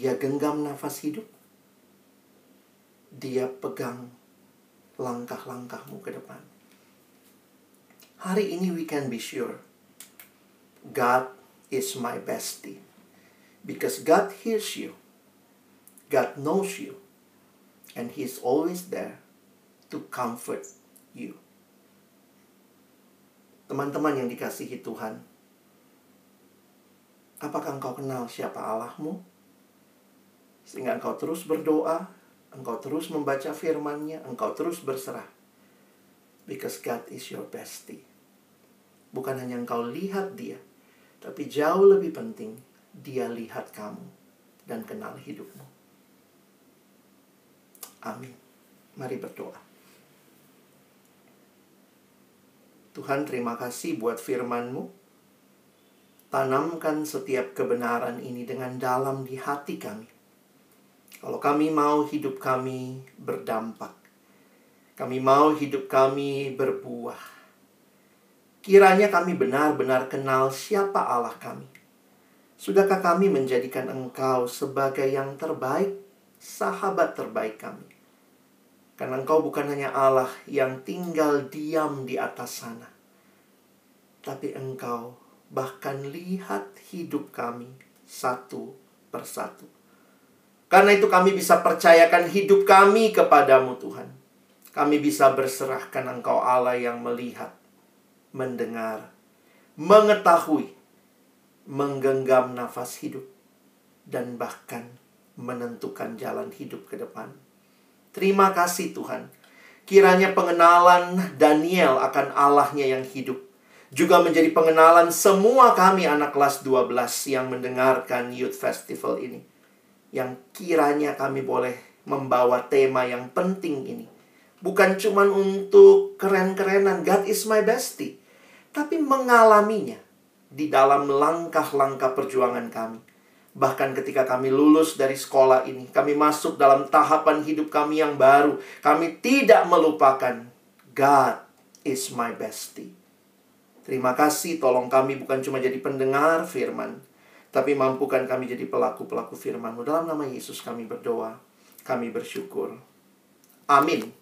dia genggam nafas hidup, dia pegang langkah-langkahmu ke depan. Hari ini we can be sure God is my bestie. Because God hears you. God knows you. And He is always there to comfort you. Teman-teman yang dikasihi Tuhan, apakah engkau kenal siapa Allahmu? Sehingga engkau terus berdoa, engkau terus membaca firman-Nya, engkau terus berserah. Because God is your bestie. Bukan hanya engkau lihat dia, tapi jauh lebih penting, dia lihat kamu dan kenal hidupmu. Amin. Mari berdoa. Tuhan terima kasih buat firman-Mu. Tanamkan setiap kebenaran ini dengan dalam di hati kami. Kalau kami mau hidup kami berdampak. Kami mau hidup kami berbuah. Kiranya kami benar-benar kenal siapa Allah kami. Sudahkah kami menjadikan Engkau sebagai yang terbaik, sahabat terbaik kami? Karena engkau bukan hanya Allah yang tinggal diam di atas sana. Tapi engkau bahkan lihat hidup kami satu persatu. Karena itu kami bisa percayakan hidup kami kepadamu Tuhan. Kami bisa berserahkan engkau Allah yang melihat, mendengar, mengetahui, menggenggam nafas hidup, dan bahkan menentukan jalan hidup ke depan. Terima kasih Tuhan. Kiranya pengenalan Daniel akan Allahnya yang hidup juga menjadi pengenalan semua kami anak kelas 12 yang mendengarkan Youth Festival ini. Yang kiranya kami boleh membawa tema yang penting ini. Bukan cuma untuk keren-kerenan, God is my bestie. Tapi mengalaminya di dalam langkah-langkah perjuangan kami. Bahkan ketika kami lulus dari sekolah ini, kami masuk dalam tahapan hidup kami yang baru. Kami tidak melupakan God is my bestie. Terima kasih, tolong kami bukan cuma jadi pendengar firman, tapi mampukan kami jadi pelaku-pelaku firman-Mu. Dalam nama Yesus kami berdoa, kami bersyukur. Amin.